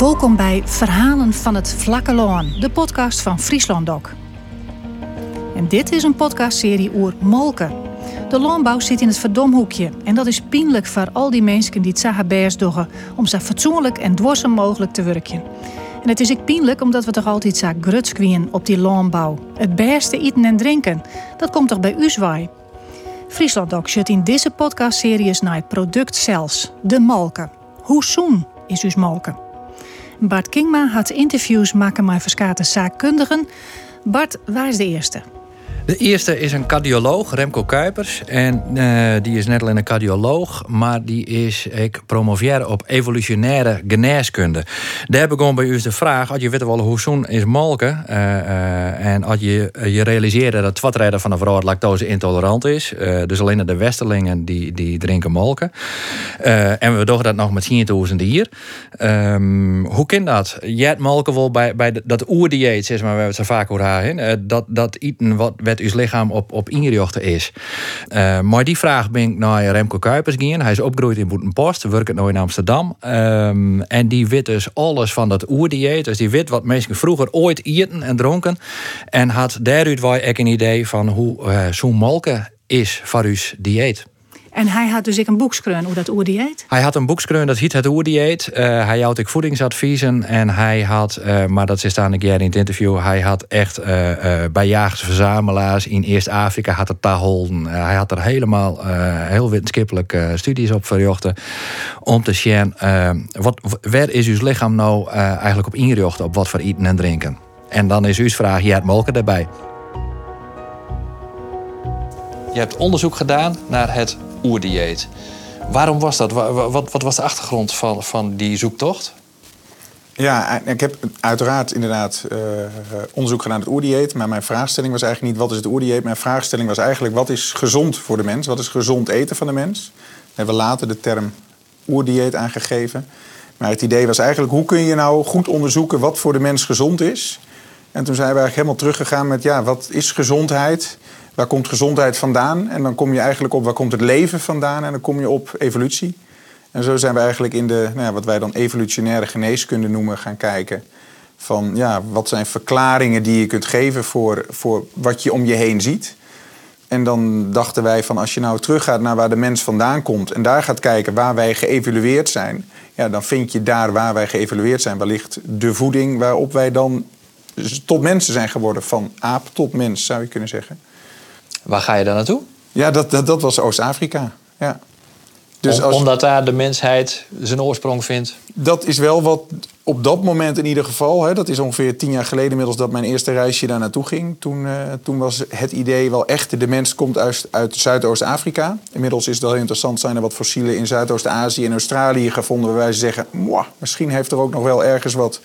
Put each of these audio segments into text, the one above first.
Welkom bij Verhalen van het Vlakke Loon, de podcast van Friesland Doc. En dit is een podcastserie oer Molken. De landbouw zit in het verdomhoekje en dat is pijnlijk voor al die mensen die het zagen best om zo fatsoenlijk en dwarsom mogelijk te werken. En het is ook pijnlijk omdat we toch altijd zo grutskwiën op die landbouw. Het beste eten en drinken, dat komt toch bij u zwaai? Friesland Doc zit in deze podcastserie naar het product zelfs, de molken. Hoe zoen is uw molken? Bart Kingma had interviews maken met verschillende zaakkundigen. Bart, waar is de eerste? De eerste is een cardioloog, Remco Kuipers. En uh, die is net alleen een cardioloog, maar die is ik promoveer op evolutionaire geneeskunde. Daar gewoon bij u de vraag: als je weet wel hoe zoen is molken, uh, uh, en als je je realiseerde dat twatrijder van een vrouw lactose intolerant is, dus alleen de westerlingen die, die drinken molken. en we doen dat nog met 10.000 hier. Um, hoe kan dat? Hebt molken wel bij, bij dat oerdieet, zeg maar, we het zo vaak over dat, dat eten wat werd uw lichaam op, op ingejochten is. Uh, maar die vraag ben ik naar Remco Kuipers gegaan. Hij is opgegroeid in Boetenpost, werkt nooit in Amsterdam. Um, en die weet dus alles van dat oerdieet. Dus die weet wat mensen vroeger ooit eten en dronken. En had daaruit wel een idee van hoe uh, zo'n molken is voor uw dieet. En hij had dus ik een boekskreun hoe dat oerdieet? Hij had een boekskreun, dat heet het oerdieet. Uh, hij had ik voedingsadviezen en hij had, uh, maar dat is staan ik in het interview, hij had echt uh, bij jagers verzamelaars in Eerst-Afrika had het taholden. hij had er helemaal heel wetenschappelijk studies op verjochten om te zien wat, waar is uw lichaam nou eigenlijk op ingericht op wat voor eten en drinken. En dan is uw vraag, ja, het molken daarbij. Je hebt onderzoek gedaan naar het oerdieet. Waarom was dat? Wat, wat was de achtergrond van, van die zoektocht? Ja, ik heb uiteraard inderdaad uh, onderzoek gedaan naar het oerdieet. Maar mijn vraagstelling was eigenlijk niet wat is het oerdieet. Mijn vraagstelling was eigenlijk wat is gezond voor de mens? Wat is gezond eten van de mens? We hebben later de term oerdieet aangegeven. Maar het idee was eigenlijk hoe kun je nou goed onderzoeken wat voor de mens gezond is? En toen zijn we eigenlijk helemaal teruggegaan met ja, wat is gezondheid? Waar komt gezondheid vandaan? En dan kom je eigenlijk op waar komt het leven vandaan? En dan kom je op evolutie. En zo zijn we eigenlijk in de, nou ja, wat wij dan evolutionaire geneeskunde noemen, gaan kijken. Van ja, wat zijn verklaringen die je kunt geven voor, voor wat je om je heen ziet. En dan dachten wij van als je nou teruggaat naar waar de mens vandaan komt en daar gaat kijken waar wij geëvalueerd zijn, ja, dan vind je daar waar wij geëvalueerd zijn wellicht de voeding waarop wij dan tot mensen zijn geworden. Van aap tot mens zou je kunnen zeggen. Waar ga je dan naartoe? Ja, dat, dat, dat was Oost-Afrika. Ja. Dus als, Omdat daar de mensheid zijn oorsprong vindt? Dat is wel wat op dat moment in ieder geval. Hè, dat is ongeveer tien jaar geleden inmiddels dat mijn eerste reisje daar naartoe ging. Toen, uh, toen was het idee wel echt, de mens komt uit, uit Zuidoost-Afrika. Inmiddels is het wel interessant, zijn er wat fossielen in Zuidoost-Azië en Australië gevonden... waarbij ze zeggen, misschien heeft er ook nog wel ergens wat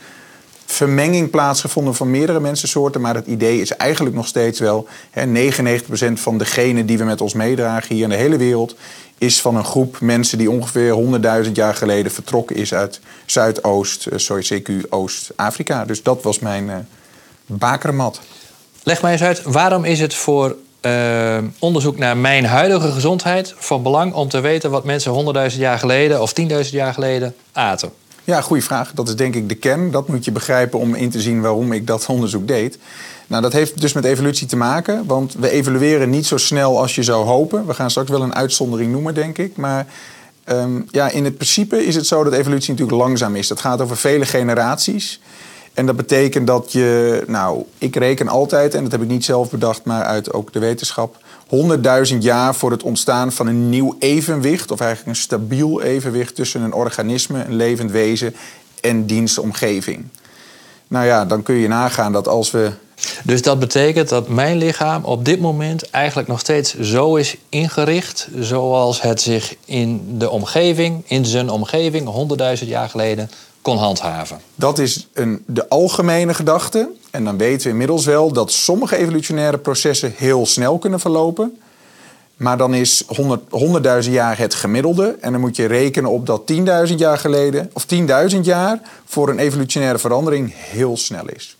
vermenging plaatsgevonden van meerdere mensensoorten. Maar het idee is eigenlijk nog steeds wel... Hè, 99% van de genen die we met ons meedragen hier in de hele wereld... is van een groep mensen die ongeveer 100.000 jaar geleden vertrokken is uit Zuidoost, uh, sorry, CQ Oost-Afrika. Dus dat was mijn uh, bakermat. Leg mij eens uit, waarom is het voor uh, onderzoek naar mijn huidige gezondheid van belang om te weten wat mensen 100.000 jaar geleden of 10.000 jaar geleden aten? Ja, goede vraag. Dat is denk ik de kern. Dat moet je begrijpen om in te zien waarom ik dat onderzoek deed. Nou, dat heeft dus met evolutie te maken, want we evolueren niet zo snel als je zou hopen. We gaan straks wel een uitzondering noemen, denk ik. Maar um, ja, in het principe is het zo dat evolutie natuurlijk langzaam is. Dat gaat over vele generaties. En dat betekent dat je, nou, ik reken altijd, en dat heb ik niet zelf bedacht, maar uit ook de wetenschap, 100.000 jaar voor het ontstaan van een nieuw evenwicht, of eigenlijk een stabiel evenwicht tussen een organisme, een levend wezen en dienstomgeving. Nou ja, dan kun je nagaan dat als we. Dus dat betekent dat mijn lichaam op dit moment eigenlijk nog steeds zo is ingericht zoals het zich in de omgeving, in zijn omgeving, 100.000 jaar geleden kon handhaven. Dat is een, de algemene gedachte. En dan weten we inmiddels wel dat sommige evolutionaire processen heel snel kunnen verlopen. Maar dan is 100.000 jaar het gemiddelde. En dan moet je rekenen op dat 10.000 jaar geleden, of 10.000 jaar jaar een evolutionaire verandering heel snel is.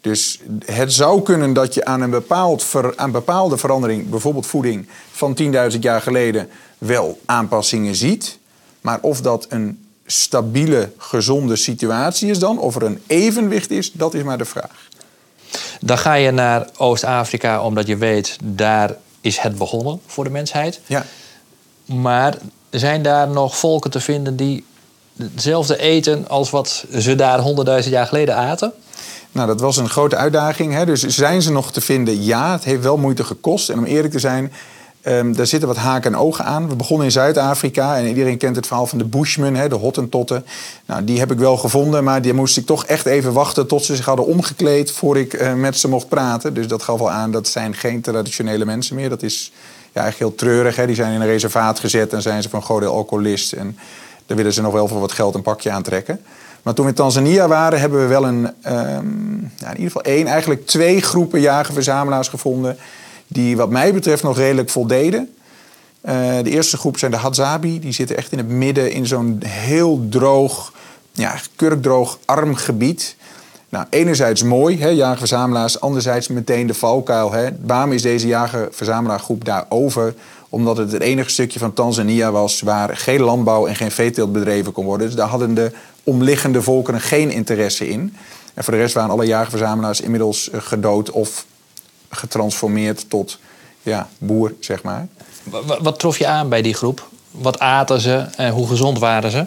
Dus het zou kunnen dat je aan een, bepaald aan bepaalde verandering, bijvoorbeeld voeding, van 10.000 jaar geleden wel aanpassingen ziet. Maar of dat een stabiele, gezonde situatie is dan. Of er een evenwicht is, dat is maar de vraag. Dan ga je naar Oost-Afrika omdat je weet, daar is het begonnen voor de mensheid. Ja. Maar zijn daar nog volken te vinden die hetzelfde eten als wat ze daar honderdduizend jaar geleden aten? Nou, dat was een grote uitdaging. Hè? Dus zijn ze nog te vinden? Ja, het heeft wel moeite gekost. En om eerlijk te zijn, um, daar zitten wat haken en ogen aan. We begonnen in Zuid-Afrika en iedereen kent het verhaal van de Bushmen, hè, de Hottentotten. Nou, die heb ik wel gevonden, maar die moest ik toch echt even wachten tot ze zich hadden omgekleed voor ik uh, met ze mocht praten. Dus dat gaf wel aan, dat zijn geen traditionele mensen meer. Dat is ja, eigenlijk heel treurig. Hè? Die zijn in een reservaat gezet en zijn ze van goede alcoholist. En daar willen ze nog wel voor wat geld een pakje aantrekken. Maar toen we in Tanzania waren, hebben we wel een, ja, in ieder geval één, eigenlijk twee groepen jagerverzamelaars gevonden. Die wat mij betreft nog redelijk voldeden. Uh, de eerste groep zijn de Hadzabi. Die zitten echt in het midden in zo'n heel droog, ja, kurkdroog, arm gebied. Nou, enerzijds mooi, hè, jager-verzamelaars. Anderzijds meteen de valkuil. Hè. Waarom is deze jager-verzamelaargroep daar over? Omdat het het enige stukje van Tanzania was waar geen landbouw en geen veeteelt bedreven kon worden. Dus daar hadden de omliggende volkeren geen interesse in. En voor de rest waren alle jagerverzamelaars inmiddels eh, gedood of getransformeerd tot ja, boer, zeg maar. Wat, wat trof je aan bij die groep? Wat aten ze en hoe gezond waren ze?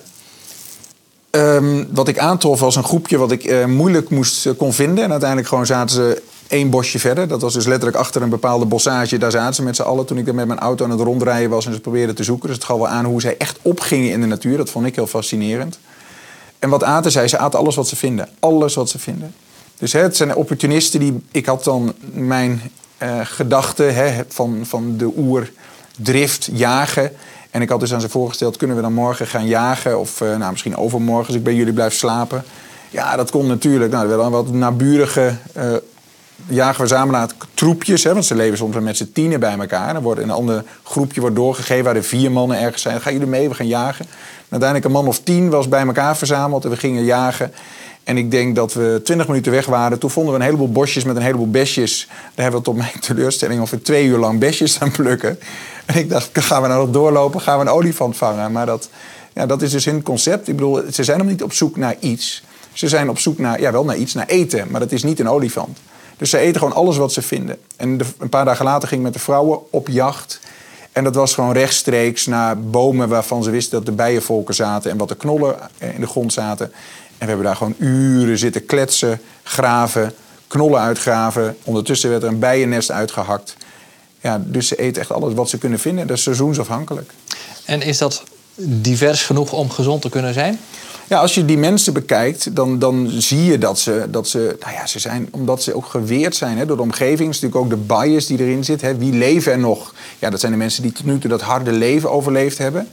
Um, wat ik aantrof was een groepje wat ik uh, moeilijk moest uh, kon vinden. En uiteindelijk gewoon zaten ze één bosje verder. Dat was dus letterlijk achter een bepaalde bossage. Daar zaten ze met z'n allen toen ik er met mijn auto aan het rondrijden was en ze probeerden te zoeken. Dus het gaf wel aan hoe zij echt opgingen in de natuur. Dat vond ik heel fascinerend. En wat aten zij? Ze aten alles wat ze vinden. Alles wat ze vinden. Dus het zijn opportunisten die... Ik had dan mijn uh, gedachten van, van de oerdrift jagen. En ik had dus aan ze voorgesteld, kunnen we dan morgen gaan jagen? Of uh, nou, misschien overmorgen als ik bij jullie blijf slapen. Ja, dat kon natuurlijk. Nou, er werden wat naburige uh, jager-verzamelaar troepjes. Hè, want ze leven soms met z'n tienen bij elkaar. Dan wordt een ander groepje wordt doorgegeven waar er vier mannen ergens zijn. Dan gaan jullie mee, we gaan jagen. En uiteindelijk een man of tien was bij elkaar verzameld en we gingen jagen. En ik denk dat we twintig minuten weg waren. Toen vonden we een heleboel bosjes met een heleboel besjes. Daar hebben we tot mijn teleurstelling ongeveer twee uur lang besjes aan plukken. En ik dacht, gaan we nou nog doorlopen? Gaan we een olifant vangen? Maar dat, ja, dat is dus een concept. Ik bedoel, ze zijn nog niet op zoek naar iets. Ze zijn op zoek naar, ja, wel naar iets, naar eten. Maar dat is niet een olifant. Dus ze eten gewoon alles wat ze vinden. En een paar dagen later ging ik met de vrouwen op jacht. En dat was gewoon rechtstreeks naar bomen waarvan ze wisten dat de bijenvolken zaten en wat de knollen in de grond zaten. En we hebben daar gewoon uren zitten kletsen, graven, knollen uitgraven. Ondertussen werd er een bijennest uitgehakt. Ja, dus ze eten echt alles wat ze kunnen vinden. Dat is seizoensafhankelijk. En is dat divers genoeg om gezond te kunnen zijn? Ja, als je die mensen bekijkt, dan, dan zie je dat ze, dat ze, nou ja, ze zijn, omdat ze ook geweerd zijn hè, door de omgeving. is natuurlijk ook de bias die erin zit. Hè. Wie leven er nog? Ja, dat zijn de mensen die tot nu toe dat harde leven overleefd hebben.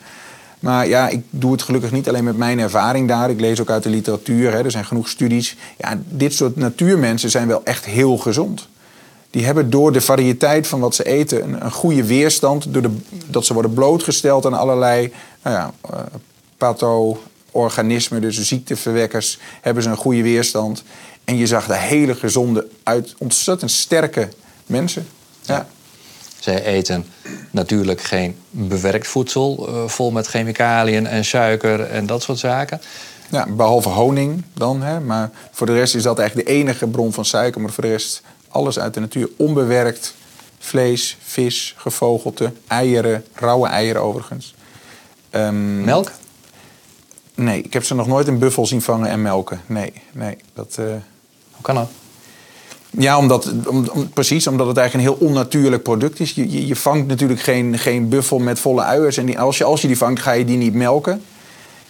Maar ja, ik doe het gelukkig niet alleen met mijn ervaring daar. Ik lees ook uit de literatuur. Hè. Er zijn genoeg studies. Ja, dit soort natuurmensen zijn wel echt heel gezond. Die hebben door de variëteit van wat ze eten een, een goede weerstand. Door de, dat ze worden blootgesteld aan allerlei nou ja, uh, patho, organismen, dus ziekteverwekkers, hebben ze een goede weerstand. En je zag de hele gezonde, uit, ontzettend sterke mensen. Ja. Zij eten natuurlijk geen bewerkt voedsel, uh, vol met chemicaliën en suiker en dat soort zaken. Ja, behalve honing dan. Hè. Maar voor de rest is dat eigenlijk de enige bron van suiker. Maar voor de rest alles uit de natuur. Onbewerkt vlees, vis, gevogelte, eieren, rauwe eieren overigens. Um, Melk? Nee, ik heb ze nog nooit een buffel zien vangen en melken. Nee, nee. Dat, uh... Hoe kan dat? Ja, omdat, om, precies, omdat het eigenlijk een heel onnatuurlijk product is. Je, je, vangt natuurlijk geen, geen buffel met volle uiers. En die, als, je, als je die vangt, ga je die niet melken.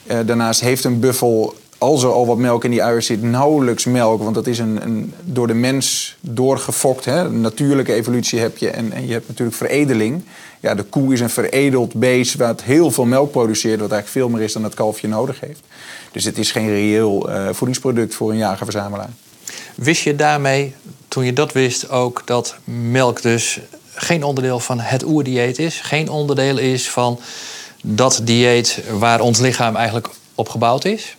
Uh, daarnaast heeft een buffel, als er al wat melk in die uiers zit, nauwelijks melk. Want dat is een, een door de mens doorgefokt. Hè? Een natuurlijke evolutie heb je. En, en je hebt natuurlijk veredeling ja, de koe is een veredeld beest wat heel veel melk produceert, wat eigenlijk veel meer is dan het kalfje nodig heeft. Dus het is geen reëel uh, voedingsproduct voor een jager-verzamelaar. Wist je daarmee, toen je dat wist, ook dat melk dus geen onderdeel van het oerdieet is? Geen onderdeel is van dat dieet waar ons lichaam eigenlijk op gebouwd is?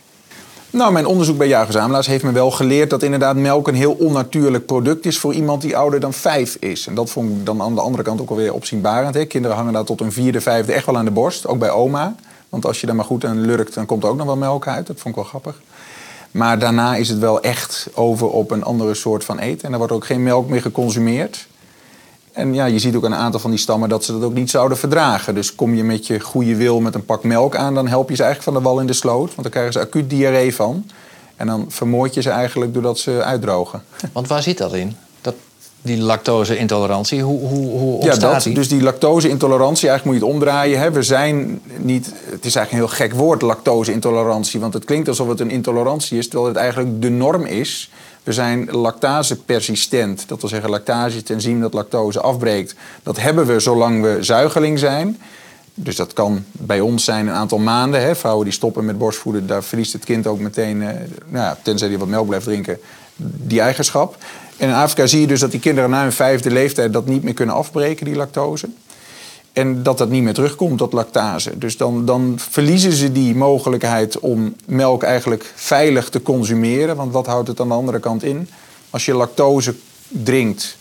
Nou, mijn onderzoek bij jaarverzamelaars heeft me wel geleerd dat inderdaad melk een heel onnatuurlijk product is voor iemand die ouder dan vijf is. En dat vond ik dan aan de andere kant ook alweer opzienbarend. Hè. Kinderen hangen daar tot een vierde, vijfde echt wel aan de borst, ook bij oma. Want als je daar maar goed aan lurkt, dan komt er ook nog wel melk uit. Dat vond ik wel grappig. Maar daarna is het wel echt over op een andere soort van eten. En er wordt ook geen melk meer geconsumeerd. En ja, je ziet ook een aantal van die stammen dat ze dat ook niet zouden verdragen. Dus kom je met je goede wil met een pak melk aan, dan help je ze eigenlijk van de wal in de sloot. Want dan krijgen ze acuut diarree van. En dan vermoord je ze eigenlijk doordat ze uitdrogen. Want waar zit dat in? Die lactose-intolerantie, hoe, hoe, hoe ontstaat ja, dat, die? Dus die lactose-intolerantie, eigenlijk moet je het omdraaien. Hè. We zijn niet, het is eigenlijk een heel gek woord, lactose-intolerantie. Want het klinkt alsof het een intolerantie is, terwijl het eigenlijk de norm is we zijn lactase-persistent. Dat wil zeggen, lactase het enzym dat lactose afbreekt. Dat hebben we zolang we zuigeling zijn. Dus dat kan bij ons zijn een aantal maanden. Hè. Vrouwen die stoppen met borstvoeden, daar verliest het kind ook meteen, eh, nou ja, tenzij die wat melk blijft drinken, die eigenschap. En in Afrika zie je dus dat die kinderen na hun vijfde leeftijd dat niet meer kunnen afbreken, die lactose. En dat dat niet meer terugkomt, dat lactase. Dus dan, dan verliezen ze die mogelijkheid om melk eigenlijk veilig te consumeren. Want wat houdt het aan de andere kant in? Als je lactose drinkt,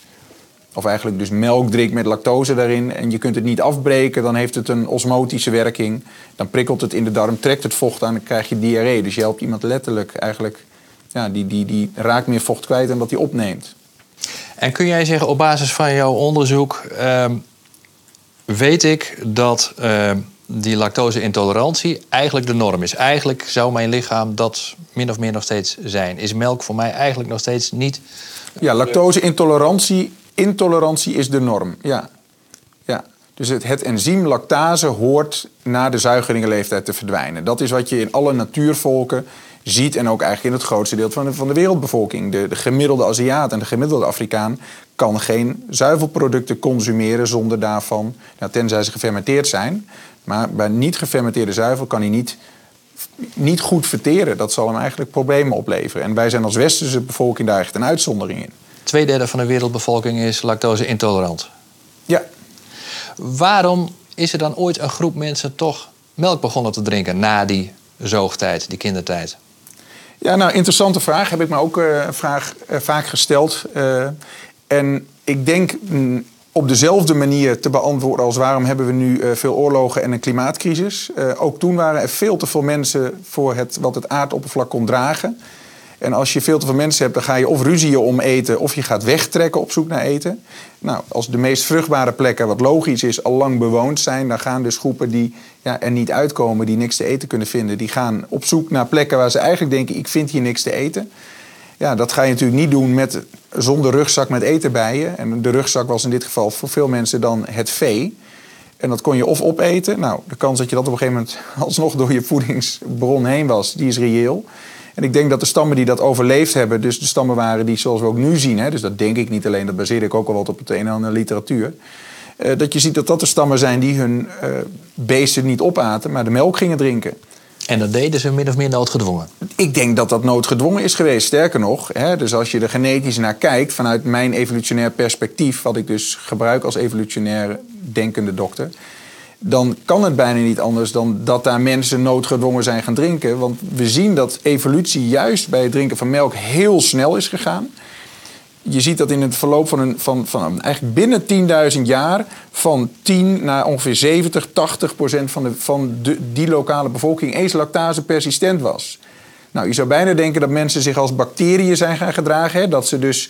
of eigenlijk dus melk drinkt met lactose daarin... en je kunt het niet afbreken, dan heeft het een osmotische werking. Dan prikkelt het in de darm, trekt het vocht aan en dan krijg je diarree. Dus je helpt iemand letterlijk eigenlijk... Ja, die, die, die raakt meer vocht kwijt dan dat hij opneemt. En kun jij zeggen op basis van jouw onderzoek... Ehm, weet ik dat uh, die lactose-intolerantie eigenlijk de norm is. Eigenlijk zou mijn lichaam dat min of meer nog steeds zijn. Is melk voor mij eigenlijk nog steeds niet. Ja, lactose-intolerantie intolerantie is de norm. Ja. ja. Dus het, het enzym lactase hoort na de zuigelingenleeftijd te verdwijnen. Dat is wat je in alle natuurvolken ziet en ook eigenlijk in het grootste deel van de, van de wereldbevolking. De, de gemiddelde Aziat en de gemiddelde Afrikaan kan geen zuivelproducten consumeren zonder daarvan, nou, tenzij ze gefermenteerd zijn. Maar bij niet gefermenteerde zuivel kan hij niet, niet goed verteren. Dat zal hem eigenlijk problemen opleveren. En wij zijn als westerse bevolking daar echt een uitzondering in. Tweederde van de wereldbevolking is lactose intolerant. Ja. Waarom is er dan ooit een groep mensen toch melk begonnen te drinken na die zoogtijd, die kindertijd? Ja, nou, interessante vraag. Heb ik me ook uh, vraag, uh, vaak gesteld. Uh, en ik denk mm, op dezelfde manier te beantwoorden als waarom hebben we nu veel oorlogen en een klimaatcrisis. ook toen waren er veel te veel mensen voor het, wat het aardoppervlak kon dragen. En als je veel te veel mensen hebt, dan ga je of ruzieën om eten of je gaat wegtrekken op zoek naar eten. Nou, als de meest vruchtbare plekken, wat logisch is, al lang bewoond zijn, dan gaan dus groepen die ja, er niet uitkomen, die niks te eten kunnen vinden, die gaan op zoek naar plekken waar ze eigenlijk denken: ik vind hier niks te eten. Ja, dat ga je natuurlijk niet doen met, zonder rugzak met eten bij je. En de rugzak was in dit geval voor veel mensen dan het vee. En dat kon je of opeten. Nou, de kans dat je dat op een gegeven moment alsnog door je voedingsbron heen was, die is reëel. En ik denk dat de stammen die dat overleefd hebben, dus de stammen waren die zoals we ook nu zien, hè, dus dat denk ik niet alleen, dat baseer ik ook al wat op het een en ander literatuur. Uh, dat je ziet dat dat de stammen zijn die hun uh, beesten niet opaten, maar de melk gingen drinken. En dat deden ze min of meer noodgedwongen? Ik denk dat dat noodgedwongen is geweest. Sterker nog, hè, dus als je er genetisch naar kijkt, vanuit mijn evolutionair perspectief, wat ik dus gebruik als evolutionair denkende dokter, dan kan het bijna niet anders dan dat daar mensen noodgedwongen zijn gaan drinken. Want we zien dat evolutie juist bij het drinken van melk heel snel is gegaan. Je ziet dat in het verloop van, een, van, van eigenlijk binnen 10.000 jaar van 10 naar ongeveer 70, 80 procent van, de, van die lokale bevolking eens lactase persistent was. Nou, je zou bijna denken dat mensen zich als bacteriën zijn gaan gedragen. Hè? Dat ze dus,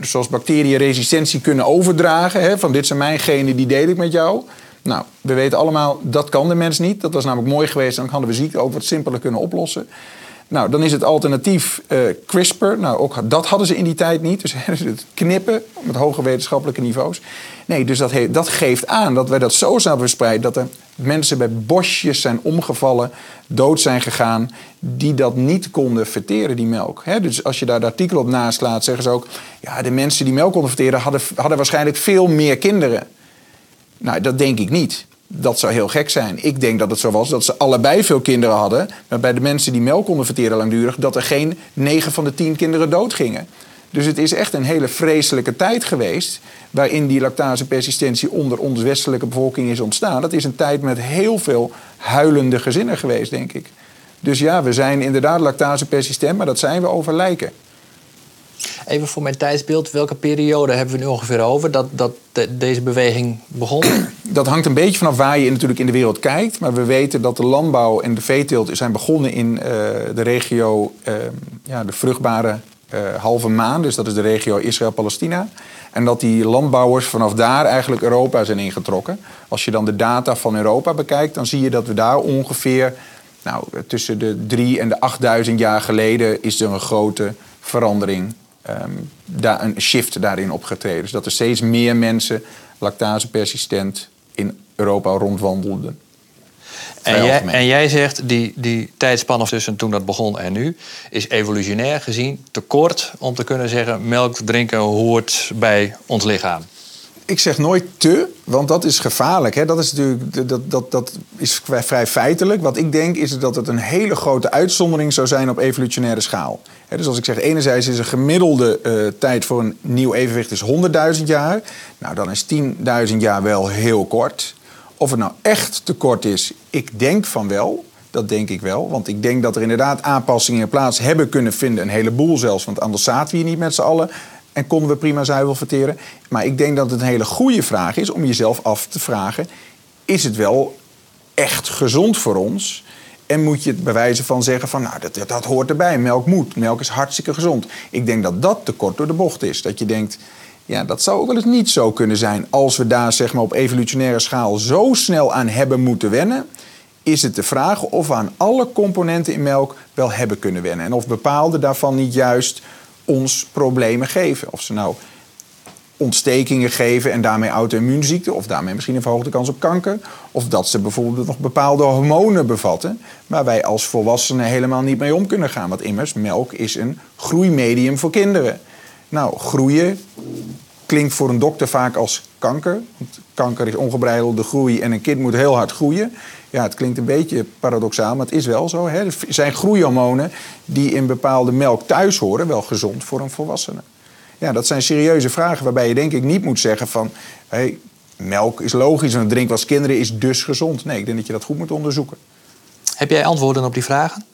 zoals bacteriën resistentie kunnen overdragen. Hè? Van dit zijn mijn genen, die deel ik met jou. Nou, we weten allemaal, dat kan de mens niet. Dat was namelijk mooi geweest, dan hadden we ziekte ook wat simpeler kunnen oplossen. Nou, dan is het alternatief uh, CRISPR. Nou, ook dat hadden ze in die tijd niet. Dus het knippen met hoge wetenschappelijke niveaus. Nee, dus dat, dat geeft aan dat wij dat zo snel verspreid... dat er mensen bij bosjes zijn omgevallen, dood zijn gegaan... die dat niet konden verteren, die melk. dus als je daar het artikel op naslaat, zeggen ze ook... ja, de mensen die melk konden verteren hadden, hadden waarschijnlijk veel meer kinderen. Nou, dat denk ik niet. Dat zou heel gek zijn. Ik denk dat het zo was dat ze allebei veel kinderen hadden. Maar bij de mensen die melk konden verteren langdurig, dat er geen 9 van de 10 kinderen doodgingen. Dus het is echt een hele vreselijke tijd geweest. waarin die lactasepersistentie onder onze westelijke bevolking is ontstaan. Dat is een tijd met heel veel huilende gezinnen geweest, denk ik. Dus ja, we zijn inderdaad lactasepersistent, maar dat zijn we over lijken. Even voor mijn tijdsbeeld, welke periode hebben we nu ongeveer over dat, dat deze beweging begon? Dat hangt een beetje vanaf waar je natuurlijk in de wereld kijkt. Maar we weten dat de landbouw en de veeteelt zijn begonnen in eh, de regio, uh, ja, de vruchtbare uh, halve maan. Dus dat is de regio Israël-Palestina. En dat die landbouwers vanaf daar eigenlijk Europa zijn ingetrokken. Als je dan de data van Europa bekijkt, dan zie je dat we daar ongeveer nou, tussen de drie en de 8000 jaar geleden is er een grote verandering, um, daar, een shift daarin opgetreden. Dus dat er steeds meer mensen lactasepersistent in Europa rondwandelden. En jij, en jij, zegt die, die tijdspanne tussen toen dat begon en nu is evolutionair gezien te kort om te kunnen zeggen melk drinken hoort bij ons lichaam ik zeg nooit te, want dat is gevaarlijk. Hè? Dat is natuurlijk dat, dat, dat is vrij feitelijk. Wat ik denk is dat het een hele grote uitzondering zou zijn op evolutionaire schaal. dus als ik zeg, enerzijds is een gemiddelde uh, tijd voor een nieuw evenwicht is 100.000 jaar. Nou, dan is 10.000 jaar wel heel kort. Of het nou echt te kort is, ik denk van wel. Dat denk ik wel. Want ik denk dat er inderdaad aanpassingen plaats hebben kunnen vinden. Een heleboel zelfs. Want anders zaten we hier niet met z'n allen en konden we prima zuivel verteren. Maar ik denk dat het een hele goede vraag is om jezelf af te vragen: is het wel echt gezond voor ons? En moet je het bij wijze van zeggen van, nou, dat, dat hoort erbij. Melk moet. Melk is hartstikke gezond. Ik denk dat dat te kort door de bocht is. Dat je denkt, ja, dat zou ook wel eens niet zo kunnen zijn. Als we daar zeg maar, op evolutionaire schaal zo snel aan hebben moeten wennen... is het de vraag of we aan alle componenten in melk wel hebben kunnen wennen. En of bepaalde daarvan niet juist ons problemen geven. Of ze nou ontstekingen geven en daarmee auto-immuunziekten, of daarmee misschien een verhoogde kans op kanker. Of dat ze bijvoorbeeld nog bepaalde hormonen bevatten, waar wij als volwassenen helemaal niet mee om kunnen gaan. Want immers, melk is een groeimedium voor kinderen. Nou, groeien klinkt voor een dokter vaak als kanker. Want kanker is ongebreidelde groei en een kind moet heel hard groeien. Ja, het klinkt een beetje paradoxaal, maar het is wel zo. Hè? Er zijn groeihormonen die in bepaalde melk thuis horen, wel gezond voor een volwassene. Ja, dat zijn serieuze vragen waarbij je denk ik niet moet zeggen van... Hey, melk is logisch en drinken als kinderen is dus gezond. Nee, ik denk dat je dat goed moet onderzoeken. Heb jij antwoorden op die vragen?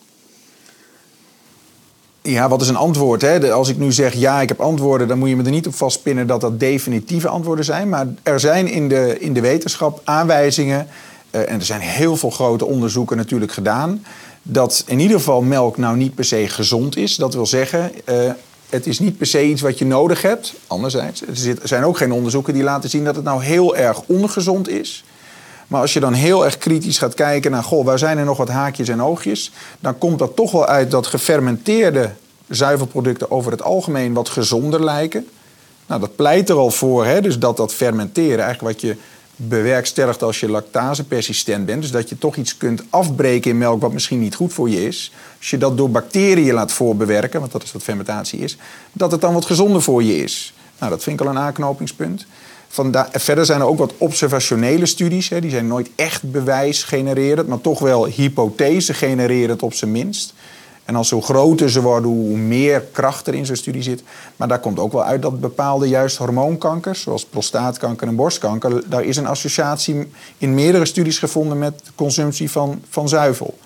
Ja, wat is een antwoord? Hè? Als ik nu zeg ja, ik heb antwoorden, dan moet je me er niet op vastpinnen dat dat definitieve antwoorden zijn. Maar er zijn in de, in de wetenschap aanwijzingen, en er zijn heel veel grote onderzoeken natuurlijk gedaan, dat in ieder geval melk nou niet per se gezond is. Dat wil zeggen, uh, het is niet per se iets wat je nodig hebt. Anderzijds, er zijn ook geen onderzoeken die laten zien dat het nou heel erg ongezond is. Maar als je dan heel erg kritisch gaat kijken naar, goh, waar zijn er nog wat haakjes en oogjes? Dan komt dat toch wel uit dat gefermenteerde zuivelproducten over het algemeen wat gezonder lijken. Nou, dat pleit er al voor, hè, dus dat dat fermenteren, eigenlijk wat je bewerkstelligt als je lactasepersistent bent. Dus dat je toch iets kunt afbreken in melk wat misschien niet goed voor je is. Als je dat door bacteriën laat voorbewerken, want dat is wat fermentatie is, dat het dan wat gezonder voor je is. Nou, dat vind ik al een aanknopingspunt. Verder zijn er ook wat observationele studies. Hè. Die zijn nooit echt bewijs genererend, maar toch wel hypothese genererend op zijn minst. En als zo groter ze worden, hoe meer kracht er in zo'n studie zit. Maar daar komt ook wel uit dat bepaalde juist hormoonkankers, zoals prostaatkanker en borstkanker, daar is een associatie in meerdere studies gevonden met consumptie van, van zuivel.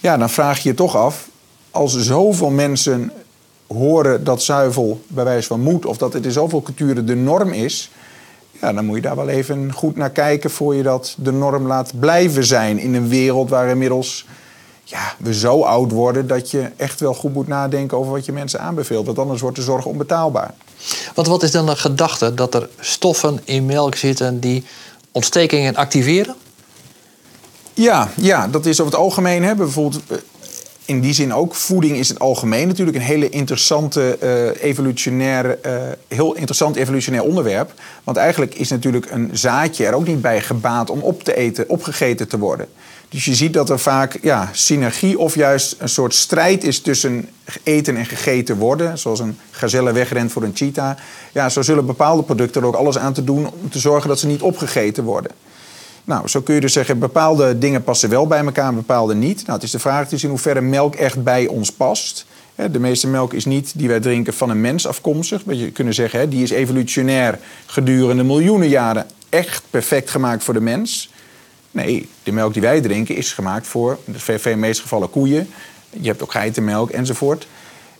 Ja, dan vraag je je toch af, als zoveel mensen horen dat zuivel bij wijze van moet, of dat het in zoveel culturen de norm is, ja, dan moet je daar wel even goed naar kijken voor je dat de norm laat blijven zijn in een wereld waar inmiddels ja, we zo oud worden dat je echt wel goed moet nadenken over wat je mensen aanbeveelt. Want anders wordt de zorg onbetaalbaar. Want wat is dan de gedachte dat er stoffen in melk zitten die ontstekingen activeren? Ja, ja, dat is over het algemeen. Hè, bijvoorbeeld eh, in die zin ook. Voeding is in het algemeen natuurlijk een hele interessante uh, evolutionair, uh, heel interessant evolutionair onderwerp. Want eigenlijk is natuurlijk een zaadje er ook niet bij gebaat om op te eten, opgegeten te worden. Dus je ziet dat er vaak ja, synergie of juist een soort strijd is tussen eten en gegeten worden. Zoals een gazelle wegrent voor een cheetah. Ja, zo zullen bepaalde producten er ook alles aan te doen om te zorgen dat ze niet opgegeten worden. Nou, zo kun je dus zeggen, bepaalde dingen passen wel bij elkaar bepaalde niet. Nou, het is de vraag dus in hoeverre melk echt bij ons past. De meeste melk is niet die wij drinken van een mens afkomstig. Je kunnen zeggen, die is evolutionair gedurende miljoenen jaren echt perfect gemaakt voor de mens. Nee, de melk die wij drinken is gemaakt voor, in de meeste gevallen, koeien. Je hebt ook geitenmelk enzovoort.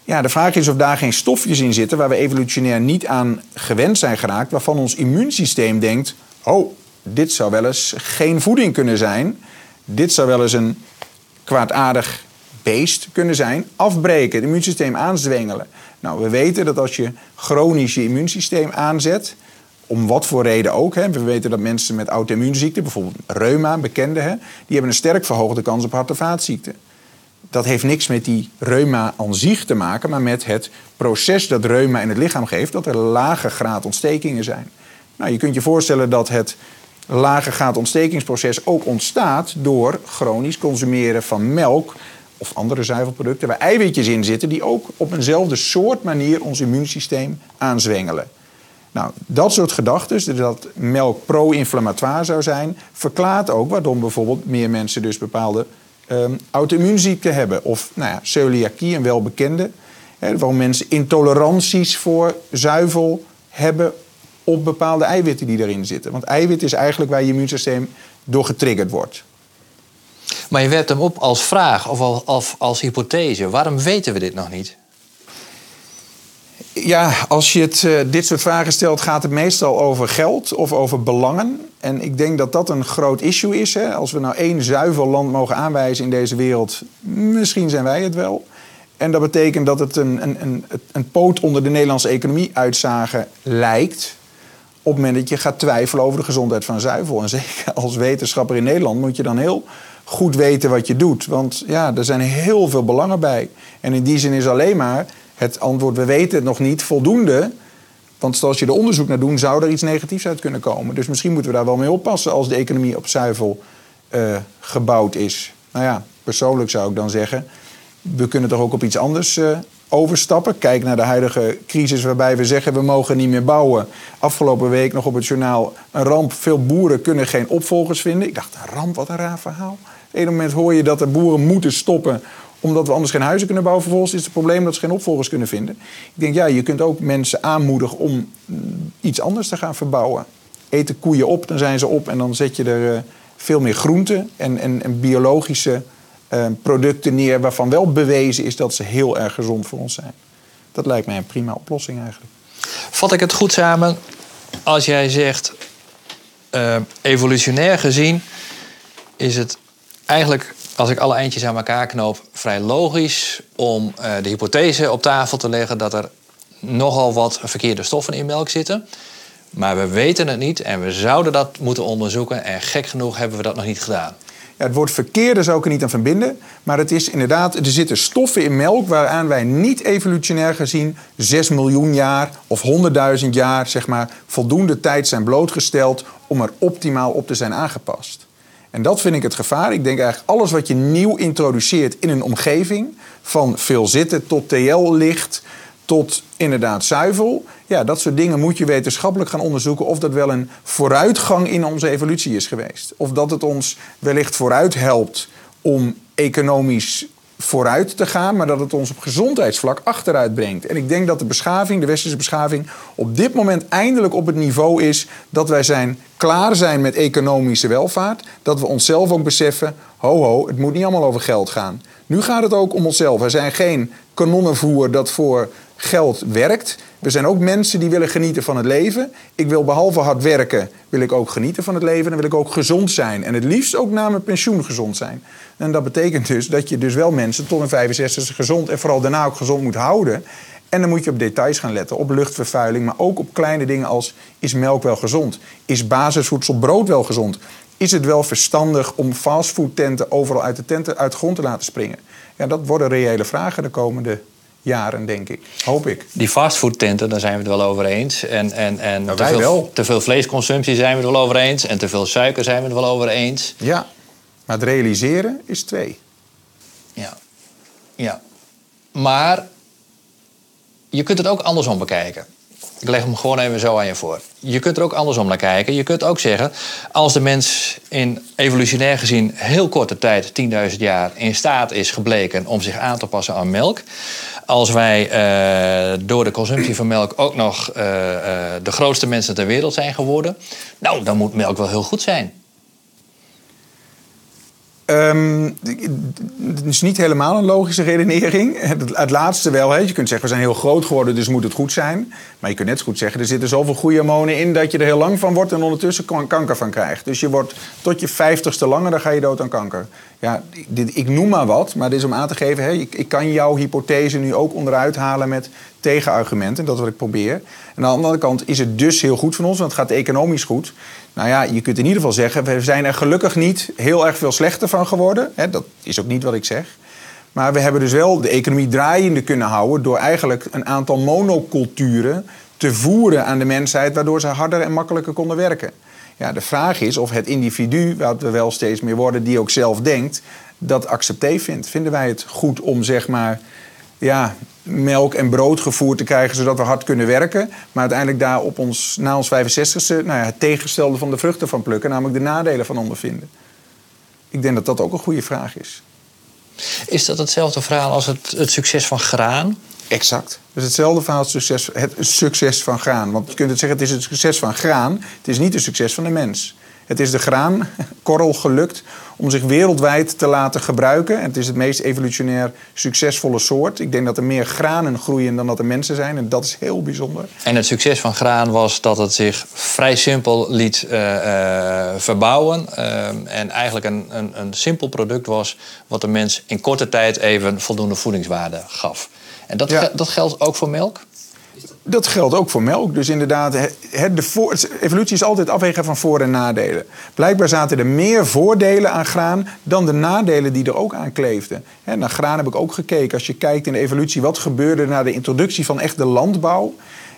Ja, de vraag is of daar geen stofjes in zitten waar we evolutionair niet aan gewend zijn geraakt, waarvan ons immuunsysteem denkt: oh, dit zou wel eens geen voeding kunnen zijn. Dit zou wel eens een kwaadaardig beest kunnen zijn. Afbreken, het immuunsysteem aanzwengelen. Nou, we weten dat als je chronisch je immuunsysteem aanzet, om wat voor reden ook. Hè. We weten dat mensen met auto-immuunziekten, bijvoorbeeld reuma, bekende, hè, die hebben een sterk verhoogde kans op hart- en vaatziekten. Dat heeft niks met die reuma aan zich te maken, maar met het proces dat reuma in het lichaam geeft, dat er lage graad ontstekingen zijn. Nou, je kunt je voorstellen dat het lage graad ontstekingsproces ook ontstaat door chronisch consumeren van melk of andere zuivelproducten waar eiwitjes in zitten die ook op eenzelfde soort manier ons immuunsysteem aanzwengelen. Nou, dat soort gedachten, dat melk pro-inflammatoire zou zijn, verklaart ook waarom bijvoorbeeld meer mensen dus bepaalde um, auto-immuunziekten hebben. Of nou ja, celiakie, een welbekende. Hè, waarom mensen intoleranties voor zuivel hebben op bepaalde eiwitten die erin zitten. Want eiwit is eigenlijk waar je immuunsysteem door getriggerd wordt. Maar je werpt hem op als vraag of als, als hypothese. Waarom weten we dit nog niet? Ja, als je het, uh, dit soort vragen stelt, gaat het meestal over geld of over belangen. En ik denk dat dat een groot issue is. Hè? Als we nou één zuiver land mogen aanwijzen in deze wereld, misschien zijn wij het wel. En dat betekent dat het een, een, een, een poot onder de Nederlandse economie uitzagen lijkt. Op het moment dat je gaat twijfelen over de gezondheid van zuivel. En zeker als wetenschapper in Nederland moet je dan heel goed weten wat je doet. Want ja, er zijn heel veel belangen bij. En in die zin is alleen maar het antwoord, we weten het nog niet, voldoende. Want als je er onderzoek naar doet, zou er iets negatiefs uit kunnen komen. Dus misschien moeten we daar wel mee oppassen als de economie op zuivel uh, gebouwd is. Nou ja, persoonlijk zou ik dan zeggen, we kunnen toch ook op iets anders uh, overstappen. Kijk naar de huidige crisis waarbij we zeggen we mogen niet meer bouwen. Afgelopen week nog op het journaal een ramp. Veel boeren kunnen geen opvolgers vinden. Ik dacht, een ramp, wat een raar verhaal. Op een moment hoor je dat de boeren moeten stoppen omdat we anders geen huizen kunnen bouwen. Vervolgens is het probleem dat ze geen opvolgers kunnen vinden. Ik denk, ja, je kunt ook mensen aanmoedigen om iets anders te gaan verbouwen. Eten koeien op, dan zijn ze op en dan zet je er uh, veel meer groenten en, en, en biologische producten neer... waarvan wel bewezen is dat ze heel erg gezond voor ons zijn. Dat lijkt mij een prima oplossing eigenlijk. Vat ik het goed samen als jij zegt... Uh, evolutionair gezien is het eigenlijk als ik alle eindjes aan elkaar knoop, vrij logisch om uh, de hypothese op tafel te leggen dat er nogal wat verkeerde stoffen in melk zitten. Maar we weten het niet en we zouden dat moeten onderzoeken. En gek genoeg hebben we dat nog niet gedaan. Het woord verkeerde zou ik er niet aan verbinden. Maar het is inderdaad, er zitten stoffen in melk waaraan wij niet evolutionair gezien 6 miljoen jaar of 100.000 jaar zeg maar, voldoende tijd zijn blootgesteld om er optimaal op te zijn aangepast. En dat vind ik het gevaar. Ik denk eigenlijk alles wat je nieuw introduceert in een omgeving, van veel zitten tot TL-licht, tot inderdaad zuivel. Ja, dat soort dingen moet je wetenschappelijk gaan onderzoeken of dat wel een vooruitgang in onze evolutie is geweest. Of dat het ons wellicht vooruit helpt om economisch vooruit te gaan, maar dat het ons op gezondheidsvlak achteruit brengt. En ik denk dat de beschaving, de westerse beschaving, op dit moment eindelijk op het niveau is dat wij zijn, klaar zijn met economische welvaart. Dat we onszelf ook beseffen, ho ho, het moet niet allemaal over geld gaan. Nu gaat het ook om onszelf. We zijn geen kanonnenvoer dat voor geld werkt. We zijn ook mensen die willen genieten van het leven. Ik wil behalve hard werken, wil ik ook genieten van het leven. En wil ik ook gezond zijn. En het liefst ook na mijn pensioen gezond zijn. En dat betekent dus dat je dus wel mensen tot een 65 gezond en vooral daarna ook gezond moet houden. En dan moet je op details gaan letten, op luchtvervuiling, maar ook op kleine dingen als is melk wel gezond? Is basisvoedsel brood wel gezond? Is het wel verstandig om fastfoodtenten overal uit de tenten uit de grond te laten springen? Ja, dat worden reële vragen de komende jaren, denk ik. Hoop ik. Die fastfoodtenten, daar zijn we het wel over eens. En, en, en nou, te, veel, wel. te veel vleesconsumptie zijn we het wel over eens. En te veel suiker zijn we het wel over eens. Ja, maar het realiseren is twee. Ja. Ja. Maar je kunt het ook andersom bekijken. Ik leg hem gewoon even zo aan je voor. Je kunt er ook andersom naar kijken. Je kunt ook zeggen, als de mens in evolutionair gezien heel korte tijd, 10.000 jaar, in staat is gebleken om zich aan te passen aan melk. Als wij uh, door de consumptie van melk ook nog uh, uh, de grootste mensen ter wereld zijn geworden, nou, dan moet melk wel heel goed zijn. Ehm, het is niet helemaal een logische redenering. Het, het laatste wel. Hè. Je kunt zeggen, we zijn heel groot geworden, dus moet het goed zijn. Maar je kunt net zo goed zeggen, er zitten zoveel goede hormonen in... dat je er heel lang van wordt en ondertussen kanker van krijgt. Dus je wordt tot je vijftigste langer, dan ga je dood aan kanker. Ja, dit, ik noem maar wat, maar dit is om aan te geven... Hè, ik, ik kan jouw hypothese nu ook onderuit halen met tegenargumenten. Dat is wat ik probeer. En aan de andere kant is het dus heel goed van ons, want het gaat economisch goed... Nou ja, je kunt in ieder geval zeggen, we zijn er gelukkig niet heel erg veel slechter van geworden. dat is ook niet wat ik zeg. Maar we hebben dus wel de economie draaiende kunnen houden door eigenlijk een aantal monoculturen te voeren aan de mensheid, waardoor ze harder en makkelijker konden werken. Ja, de vraag is of het individu, wat we wel steeds meer worden, die ook zelf denkt, dat accepté vindt. Vinden wij het goed om zeg maar ja, melk en brood gevoerd te krijgen, zodat we hard kunnen werken. Maar uiteindelijk daar op ons, na ons 65ste nou ja, het tegenstelde van de vruchten van plukken, namelijk de nadelen van ondervinden. Ik denk dat dat ook een goede vraag is. Is dat hetzelfde verhaal als het, het succes van graan? Exact. Dus hetzelfde verhaal als het succes, het succes van graan. Want je kunt het zeggen, het is het succes van graan. Het is niet het succes van de mens. Het is de graankorrel gelukt om zich wereldwijd te laten gebruiken. Het is het meest evolutionair succesvolle soort. Ik denk dat er meer granen groeien dan dat er mensen zijn. En dat is heel bijzonder. En het succes van graan was dat het zich vrij simpel liet uh, uh, verbouwen. Uh, en eigenlijk een, een, een simpel product was wat de mens in korte tijd even voldoende voedingswaarde gaf. En dat, dat geldt ook voor melk? Dat geldt ook voor melk. Dus inderdaad, de voor, evolutie is altijd afwegen van voor- en nadelen. Blijkbaar zaten er meer voordelen aan graan dan de nadelen die er ook aan kleefden. He, naar graan heb ik ook gekeken. Als je kijkt in de evolutie, wat gebeurde na de introductie van echt de landbouw?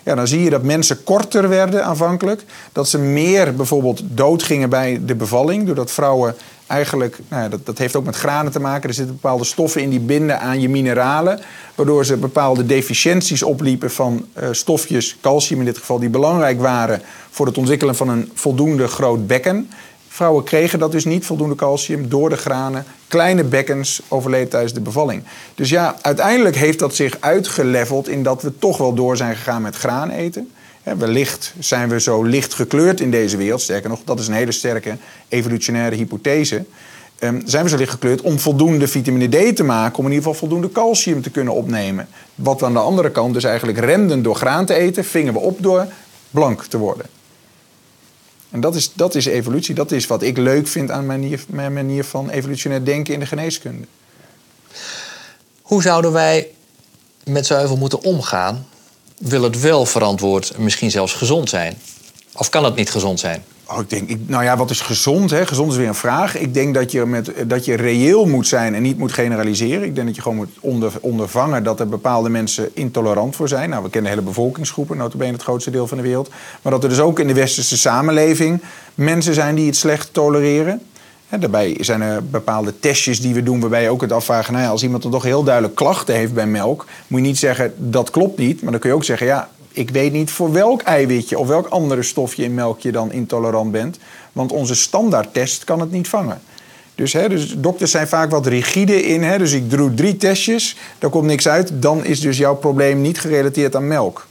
Ja, dan zie je dat mensen korter werden aanvankelijk. Dat ze meer bijvoorbeeld doodgingen bij de bevalling. Doordat vrouwen eigenlijk, nou ja, dat, dat heeft ook met granen te maken. Er zitten bepaalde stoffen in die binden aan je mineralen. Waardoor ze bepaalde deficiënties opliepen van uh, stofjes, calcium in dit geval, die belangrijk waren voor het ontwikkelen van een voldoende groot bekken. Vrouwen kregen dat dus niet, voldoende calcium, door de granen. Kleine bekkens overleed tijdens de bevalling. Dus ja, uiteindelijk heeft dat zich uitgeleveld in dat we toch wel door zijn gegaan met graan eten. Wellicht zijn we zo licht gekleurd in deze wereld. Sterker nog, dat is een hele sterke evolutionaire hypothese. Um, zijn we zo licht gekleurd om voldoende vitamine D te maken, om in ieder geval voldoende calcium te kunnen opnemen. Wat we aan de andere kant dus eigenlijk remden door graan te eten, vingen we op door blank te worden. En dat is, dat is evolutie. Dat is wat ik leuk vind aan manier, mijn manier van evolutionair denken in de geneeskunde. Hoe zouden wij met zuivel moeten omgaan? Wil het wel verantwoord, misschien zelfs gezond zijn? Of kan het niet gezond zijn? Oh, ik denk, ik, nou ja, wat is gezond? Hè? Gezond is weer een vraag. Ik denk dat je, met, dat je reëel moet zijn en niet moet generaliseren. Ik denk dat je gewoon moet onder, ondervangen dat er bepaalde mensen intolerant voor zijn. Nou, we kennen hele bevolkingsgroepen, notabene het grootste deel van de wereld. Maar dat er dus ook in de westerse samenleving mensen zijn die het slecht tolereren. daarbij zijn er bepaalde testjes die we doen waarbij je ook het afvragen... Nou als iemand er toch heel duidelijk klachten heeft bij melk... moet je niet zeggen dat klopt niet, maar dan kun je ook zeggen... ja, ik weet niet voor welk eiwitje of welk andere stofje in melk je dan intolerant bent. Want onze standaardtest kan het niet vangen. Dus, hè, dus dokters zijn vaak wat rigide in. Hè, dus ik doe drie testjes, daar komt niks uit. Dan is dus jouw probleem niet gerelateerd aan melk.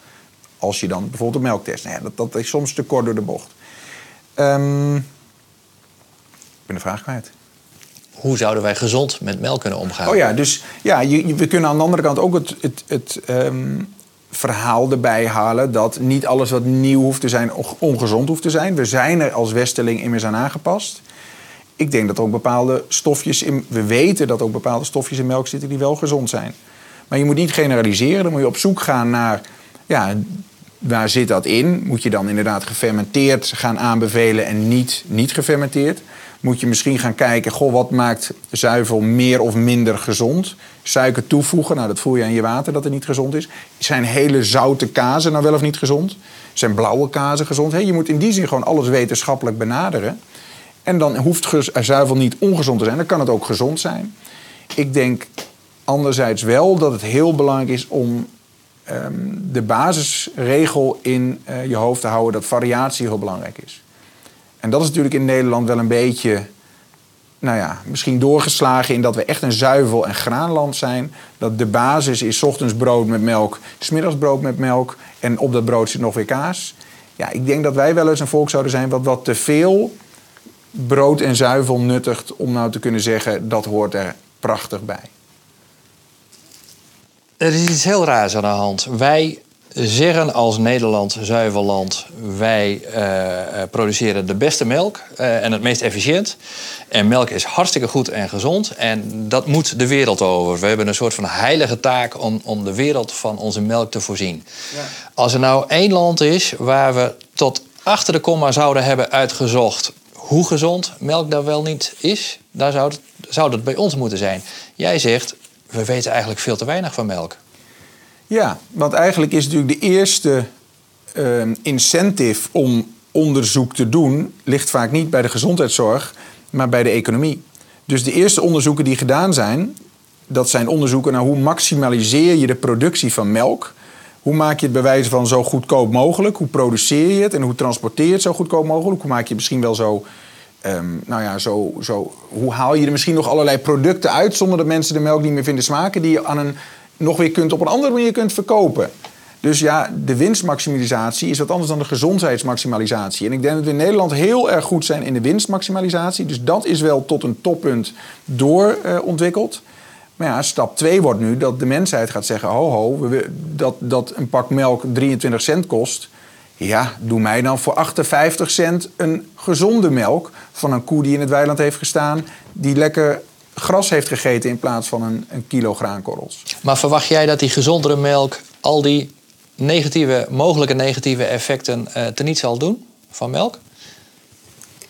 Als je dan bijvoorbeeld een melktest. Nou ja, dat, dat is soms te kort door de bocht. Um, ik ben de vraag kwijt. Hoe zouden wij gezond met melk kunnen omgaan? Oh ja, dus ja, je, we kunnen aan de andere kant ook het, het, het um, verhaal erbij halen dat niet alles wat nieuw hoeft te zijn ongezond hoeft te zijn. We zijn er als Westeling immers aan aangepast. Ik denk dat ook bepaalde stofjes in. We weten dat ook bepaalde stofjes in melk zitten die wel gezond zijn. Maar je moet niet generaliseren. Dan moet je op zoek gaan naar. Ja, waar zit dat in? Moet je dan inderdaad gefermenteerd gaan aanbevelen en niet niet gefermenteerd? moet je misschien gaan kijken, goh, wat maakt zuivel meer of minder gezond? Suiker toevoegen, nou dat voel je aan je water dat het niet gezond is. Zijn hele zoute kazen nou wel of niet gezond? Zijn blauwe kazen gezond? je moet in die zin gewoon alles wetenschappelijk benaderen. En dan hoeft zuivel niet ongezond te zijn, dan kan het ook gezond zijn. Ik denk anderzijds wel dat het heel belangrijk is om ehm, de basisregel in uh, je hoofd te houden dat variatie heel belangrijk is. En dat is natuurlijk in Nederland wel een beetje, nou ja, misschien doorgeslagen in dat we echt een zuivel- en graanland zijn. Dat de basis is ochtends brood met melk, smiddags brood met melk en op dat brood zit nog weer kaas. Ja, ik denk dat wij wel eens een volk zouden zijn wat wat te veel brood en zuivel nuttigt om nou te kunnen zeggen dat hoort er prachtig bij? Er is iets heel raars aan de hand. Wij zeggen als Nederland, zuivelland, wij uh, produceren de beste melk uh, en het meest efficiënt. En melk is hartstikke goed en gezond en dat moet de wereld over. We hebben een soort van heilige taak om, om de wereld van onze melk te voorzien. Ja. Als er nou één land is waar we tot achter de komma zouden hebben uitgezocht hoe gezond melk daar wel niet is, dan zou het, zou dat bij ons moeten zijn. Jij zegt, we weten eigenlijk veel te weinig van melk. Ja, want eigenlijk is natuurlijk de eerste uh, incentive om onderzoek te doen, ligt vaak niet bij de gezondheidszorg, maar bij de economie. Dus de eerste onderzoeken die gedaan zijn, dat zijn onderzoeken naar hoe maximaliseer je de productie van melk. Hoe maak je het bij wijze van zo goedkoop mogelijk? Hoe produceer je het en hoe transporteer je het zo goedkoop mogelijk? Hoe maak je het misschien wel zo Um, nou ja, zo, zo, hoe haal je er misschien nog allerlei producten uit zonder dat mensen de melk niet meer vinden smaken, die je aan een, nog weer kunt op een andere manier kunt verkopen? Dus ja, de winstmaximalisatie is wat anders dan de gezondheidsmaximalisatie. En ik denk dat we in Nederland heel erg goed zijn in de winstmaximalisatie. Dus dat is wel tot een toppunt doorontwikkeld. Uh, maar ja, stap 2 wordt nu dat de mensheid gaat zeggen: ho, ho, dat, dat een pak melk 23 cent kost. Ja, doe mij dan voor 58 cent een gezonde melk van een koe die in het weiland heeft gestaan, die lekker gras heeft gegeten in plaats van een, een kilo graankorrels. Maar verwacht jij dat die gezondere melk al die negatieve, mogelijke negatieve effecten uh, teniet zal doen van melk?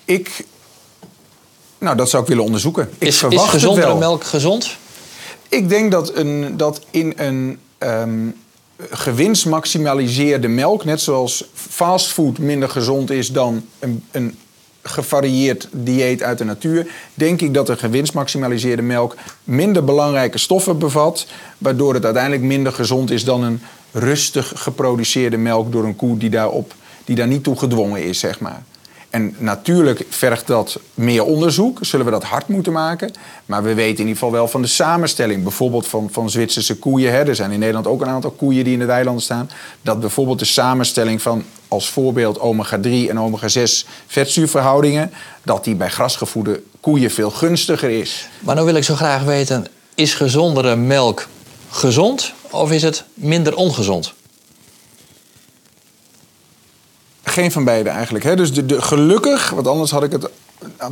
Ik. Nou, dat zou ik willen onderzoeken. Ik is, verwacht is gezondere melk gezond? Ik denk dat, een, dat in een um, gewinstmaximaliseerde melk, net zoals fastfood minder gezond is dan een, een gevarieerd dieet uit de natuur, denk ik dat een gewinstmaximaliseerde melk minder belangrijke stoffen bevat, waardoor het uiteindelijk minder gezond is dan een rustig geproduceerde melk door een koe die, daarop, die daar niet toe gedwongen is, zeg maar. En natuurlijk vergt dat meer onderzoek, zullen we dat hard moeten maken. Maar we weten in ieder geval wel van de samenstelling, bijvoorbeeld van, van Zwitserse koeien. Er zijn in Nederland ook een aantal koeien die in de weilanden staan. Dat bijvoorbeeld de samenstelling van als voorbeeld omega-3 en omega-6 vetzuurverhoudingen, dat die bij grasgevoede koeien veel gunstiger is. Maar nou wil ik zo graag weten, is gezondere melk gezond of is het minder ongezond? Geen van beide eigenlijk. Hè? Dus de, gelukkig, want anders had ik het,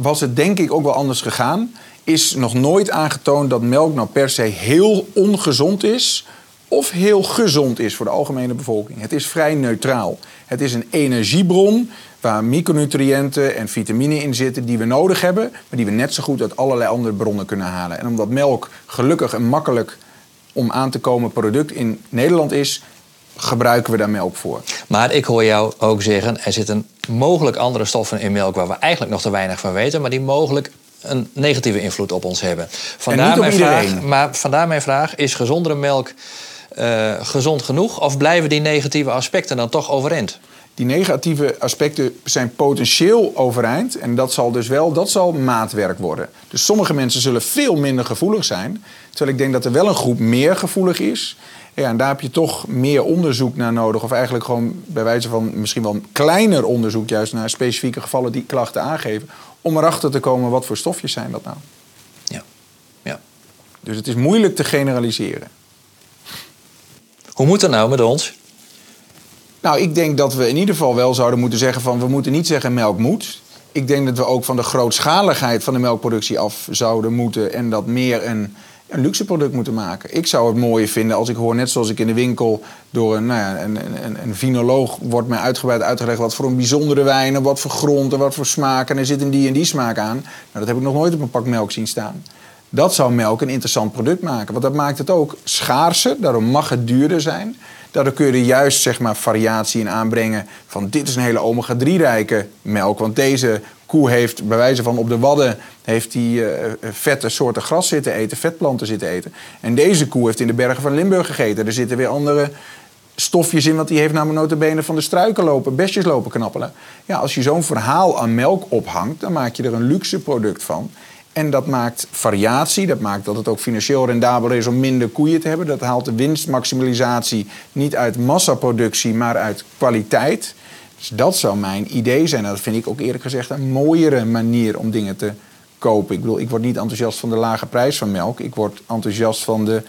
was het denk ik ook wel anders gegaan. Is nog nooit aangetoond dat melk nou per se heel ongezond is. Of heel gezond is voor de algemene bevolking. Het is vrij neutraal. Het is een energiebron waar micronutriënten en vitamine in zitten die we nodig hebben, maar die we net zo goed uit allerlei andere bronnen kunnen halen. En omdat melk gelukkig een makkelijk om aan te komen product in Nederland is, gebruiken we daar melk voor. Maar ik hoor jou ook zeggen, er zitten mogelijk andere stoffen in melk waar we eigenlijk nog te weinig van weten, maar die mogelijk een negatieve invloed op ons hebben. Vandaar, mijn vraag, maar vandaar mijn vraag: is gezondere melk uh, gezond genoeg of blijven die negatieve aspecten dan toch overeind? Die negatieve aspecten zijn potentieel overeind. En dat zal dus wel dat zal maatwerk worden. Dus sommige mensen zullen veel minder gevoelig zijn. Terwijl ik denk dat er wel een groep meer gevoelig is. Ja, en daar heb je toch meer onderzoek naar nodig. Of eigenlijk gewoon bij wijze van misschien wel een kleiner onderzoek... juist naar specifieke gevallen die klachten aangeven... om erachter te komen wat voor stofjes zijn dat nou. Ja. ja. Dus het is moeilijk te generaliseren. Hoe moet dat nou met ons? Nou, ik denk dat we in ieder geval wel zouden moeten zeggen van... we moeten niet zeggen melk moet. Ik denk dat we ook van de grootschaligheid van de melkproductie af zouden moeten... en dat meer een een luxe product moeten maken. Ik zou het mooier vinden als ik hoor, net zoals ik in de winkel door een, nou ja, een, een, een vinoloog wordt mij uitgebreid uitgelegd wat voor een bijzondere wijnen, wat voor grond en wat voor smaak. En er zit een die en die smaak aan. Nou, dat heb ik nog nooit op een pak melk zien staan. Dat zou melk een interessant product maken. Want dat maakt het ook schaarser, daarom mag het duurder zijn. Daardoor kun je er juist zeg maar, variatie in aanbrengen. Van dit is een hele omega-3-rijke melk. Want deze koe heeft bij wijze van op de wadden heeft die, uh, vette soorten gras zitten eten, vetplanten zitten eten. En deze koe heeft in de bergen van Limburg gegeten. Er zitten weer andere stofjes in, want die heeft namelijk notabene van de struiken lopen, bestjes lopen knappelen. Ja, als je zo'n verhaal aan melk ophangt, dan maak je er een luxe product van. En dat maakt variatie, dat maakt dat het ook financieel rendabel is om minder koeien te hebben. Dat haalt de winstmaximalisatie niet uit massaproductie, maar uit kwaliteit. Dus dat zou mijn idee zijn. En dat vind ik ook eerlijk gezegd een mooiere manier om dingen te kopen. Ik bedoel, ik word niet enthousiast van de lage prijs van melk. Ik word enthousiast van de,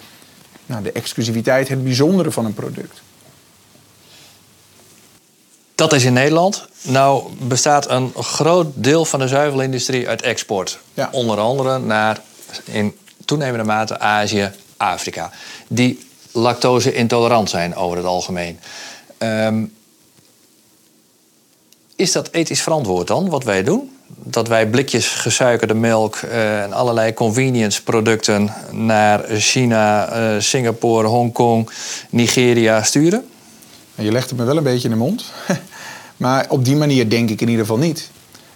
nou, de exclusiviteit, het bijzondere van een product. Dat is in Nederland. Nou bestaat een groot deel van de zuivelindustrie uit export. Ja. Onder andere naar in toenemende mate Azië, Afrika. Die lactose intolerant zijn over het algemeen. Ehm, is dat ethisch verantwoord dan, wat wij doen? Dat wij blikjes gesuikerde melk eh, en allerlei convenience producten naar China, eh, Singapore, Hongkong, Nigeria sturen? Je legt het me wel een beetje in de mond. maar op die manier denk ik in ieder geval niet.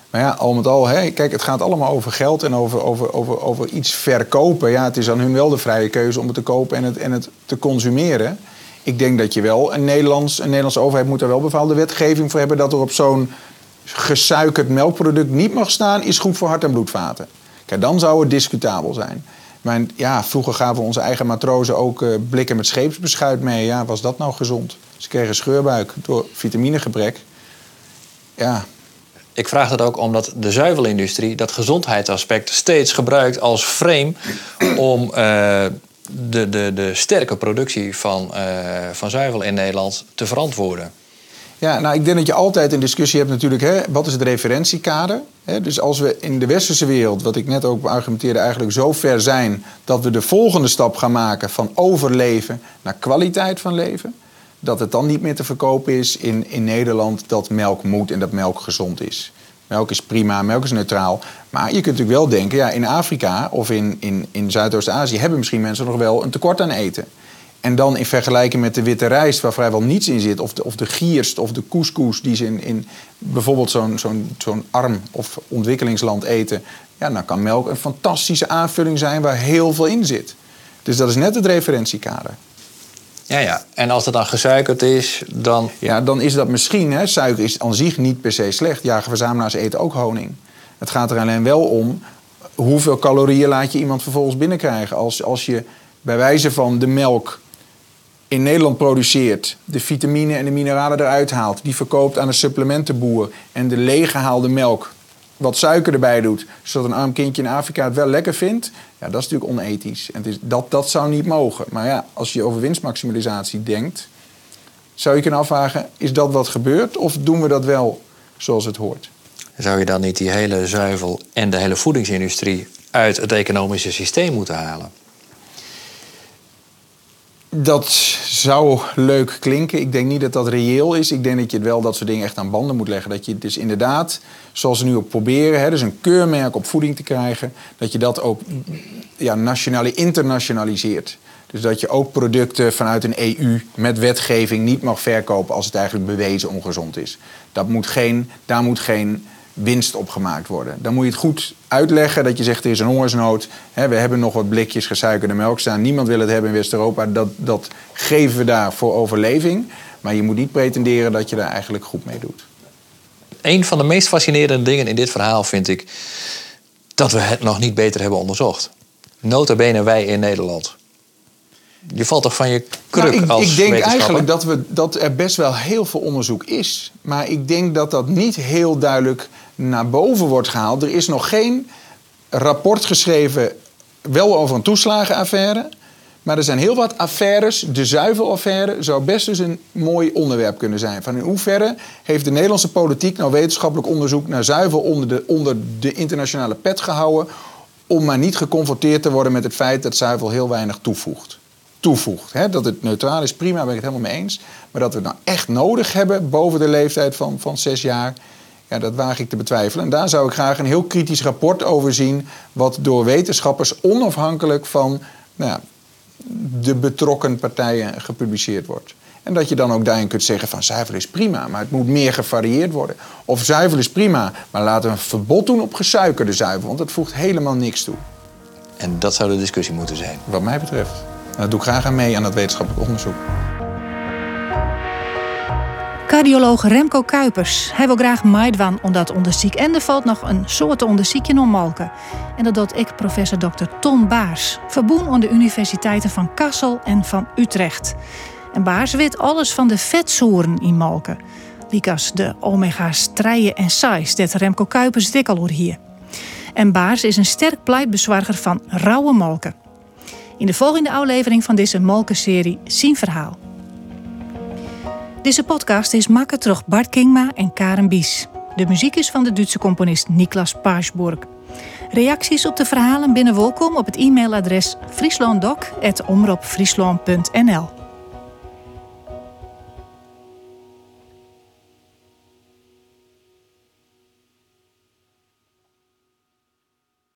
Maar ja, al met al, hè, kijk, het gaat allemaal over geld en over, over, over, over iets verkopen. Ja, het is aan hun wel de vrije keuze om het te kopen en het, en het te consumeren. Ik denk dat je wel, een, Nederlands, een Nederlandse overheid moet er wel bepaalde wetgeving voor hebben... dat er op zo'n gesuikerd melkproduct niet mag staan... is goed voor hart- en bloedvaten. Kijk, dan zou het discutabel zijn. Maar ja, vroeger gaven onze eigen matrozen ook uh, blikken met scheepsbeschuit mee. Ja, was dat nou gezond? Ze kregen scheurbuik door vitaminegebrek. Ja, ik vraag dat ook omdat de zuivelindustrie dat gezondheidsaspect steeds gebruikt als frame om uh, de, de, de sterke productie van, uh, van zuivel in Nederland te verantwoorden. Ja, nou, ik denk dat je altijd een discussie hebt natuurlijk, hè, wat is het referentiekader? Hè, dus als we in de westerse wereld, wat ik net ook argumenteerde, eigenlijk zo ver zijn dat we de volgende stap gaan maken van overleven naar kwaliteit van leven, dat het dan niet meer te verkopen is in, in Nederland dat melk moet en dat melk gezond is. Melk is prima, melk is neutraal. Maar je kunt natuurlijk wel denken, ja, in Afrika of in, in, in Zuidoost-Azië hebben misschien mensen nog wel een tekort aan eten. En dan in vergelijking met de witte rijst, waar vrijwel niets in zit, of de, of de gierst of de couscous die ze in, in bijvoorbeeld zo'n zo'n zo'n arm of ontwikkelingsland eten, ja, dan kan melk een fantastische aanvulling zijn waar heel veel in zit. Dus dat is net het referentiekader. Ja, ja. En als het dan gesuikerd is, dan... Ja, dan is dat misschien... Hè, suiker is aan zich niet per se slecht. Jagerverzamelaars eten ook honing. Het gaat er alleen wel om... hoeveel calorieën laat je iemand vervolgens binnenkrijgen. Als, als je bij wijze van de melk in Nederland produceert... de vitamine en de mineralen eruit haalt... die verkoopt aan de supplementenboer... en de leeggehaalde melk wat suiker erbij doet, zodat een arm kindje in Afrika het wel lekker vindt, ja, dat is natuurlijk onethisch. En het is, dat, dat zou niet mogen. Maar ja, als je over winstmaximalisatie denkt, zou je kunnen afvragen: is dat wat gebeurt of doen we dat wel zoals het hoort? Zou je dan niet die hele zuivel en de hele voedingsindustrie uit het economische systeem moeten halen? Dat zou leuk klinken. Ik denk niet dat dat reëel is. Ik denk dat je het wel dat soort dingen echt aan banden moet leggen. Dat je dus inderdaad, zoals ze nu ook proberen, hè, dus een keurmerk op voeding te krijgen, dat je dat ook ja, internationaliseert. Dus dat je ook producten vanuit een EU met wetgeving niet mag verkopen als het eigenlijk bewezen ongezond is. Dat moet geen, daar moet geen winst op gemaakt worden. Dan moet je het goed uitleggen dat je zegt er is een hongersnood. Hè, we hebben nog wat blikjes gesuikerde melk staan. Niemand wil het hebben in West-Europa. Dat, dat geven we daar voor overleving. Maar je moet niet pretenderen dat je daar eigenlijk goed mee doet. Een van de meest fascinerende dingen in dit verhaal vind ik dat we het nog niet beter hebben onderzocht. Nota bene wij in Nederland. Je valt toch van je kruk nou, ik, als Ik denk eigenlijk dat, we, dat er best wel heel veel onderzoek is. Maar ik denk dat dat niet heel duidelijk naar boven wordt gehaald. Er is nog geen rapport geschreven, wel over een toeslagenaffaire. Maar er zijn heel wat affaires. De zuivelaffaire zou best dus een mooi onderwerp kunnen zijn. Van in hoeverre heeft de Nederlandse politiek nou wetenschappelijk onderzoek naar zuivel onder de, onder de internationale pet gehouden. Om maar niet geconfronteerd te worden met het feit dat zuivel heel weinig toevoegt toevoegt. Hè? Dat het neutraal is, prima, ben ik het helemaal mee eens. Maar dat we het nou echt nodig hebben boven de leeftijd van, van zes jaar, ja, dat waag ik te betwijfelen. En daar zou ik graag een heel kritisch rapport over zien, wat door wetenschappers onafhankelijk van nou ja, de betrokken partijen gepubliceerd wordt. En dat je dan ook daarin kunt zeggen van zuivel is prima, maar het moet meer gevarieerd worden. Of zuivel is prima, maar laten we een verbod doen op gesuikerde zuivel, want dat voegt helemaal niks toe. En dat zou de discussie moeten zijn. Wat mij betreft. Dat doe ik graag aan mee aan dat wetenschappelijk onderzoek. Cardioloog Remco Kuipers. Hij wil graag meidwan omdat onderziek. En er valt nog een soort onderziekje om malken. En dat doet ik professor Dr. Ton Baars. Verboen aan de universiteiten van Kassel en van Utrecht. En Baars weet alles van de vetsoren in malken. Likas de omega's 3 en 6 dat Remco Kuipers dik al hier. En Baars is een sterk pleitbezorger van rauwe molken. In de volgende aflevering van deze molkenserie Zien Verhaal. Deze podcast is maken door Bart Kingma en Karen Bies. De muziek is van de Duitse componist Niklas Paasburg. Reacties op de verhalen binnen welkom op het e-mailadres frieslanddoc.omroepfriesland.nl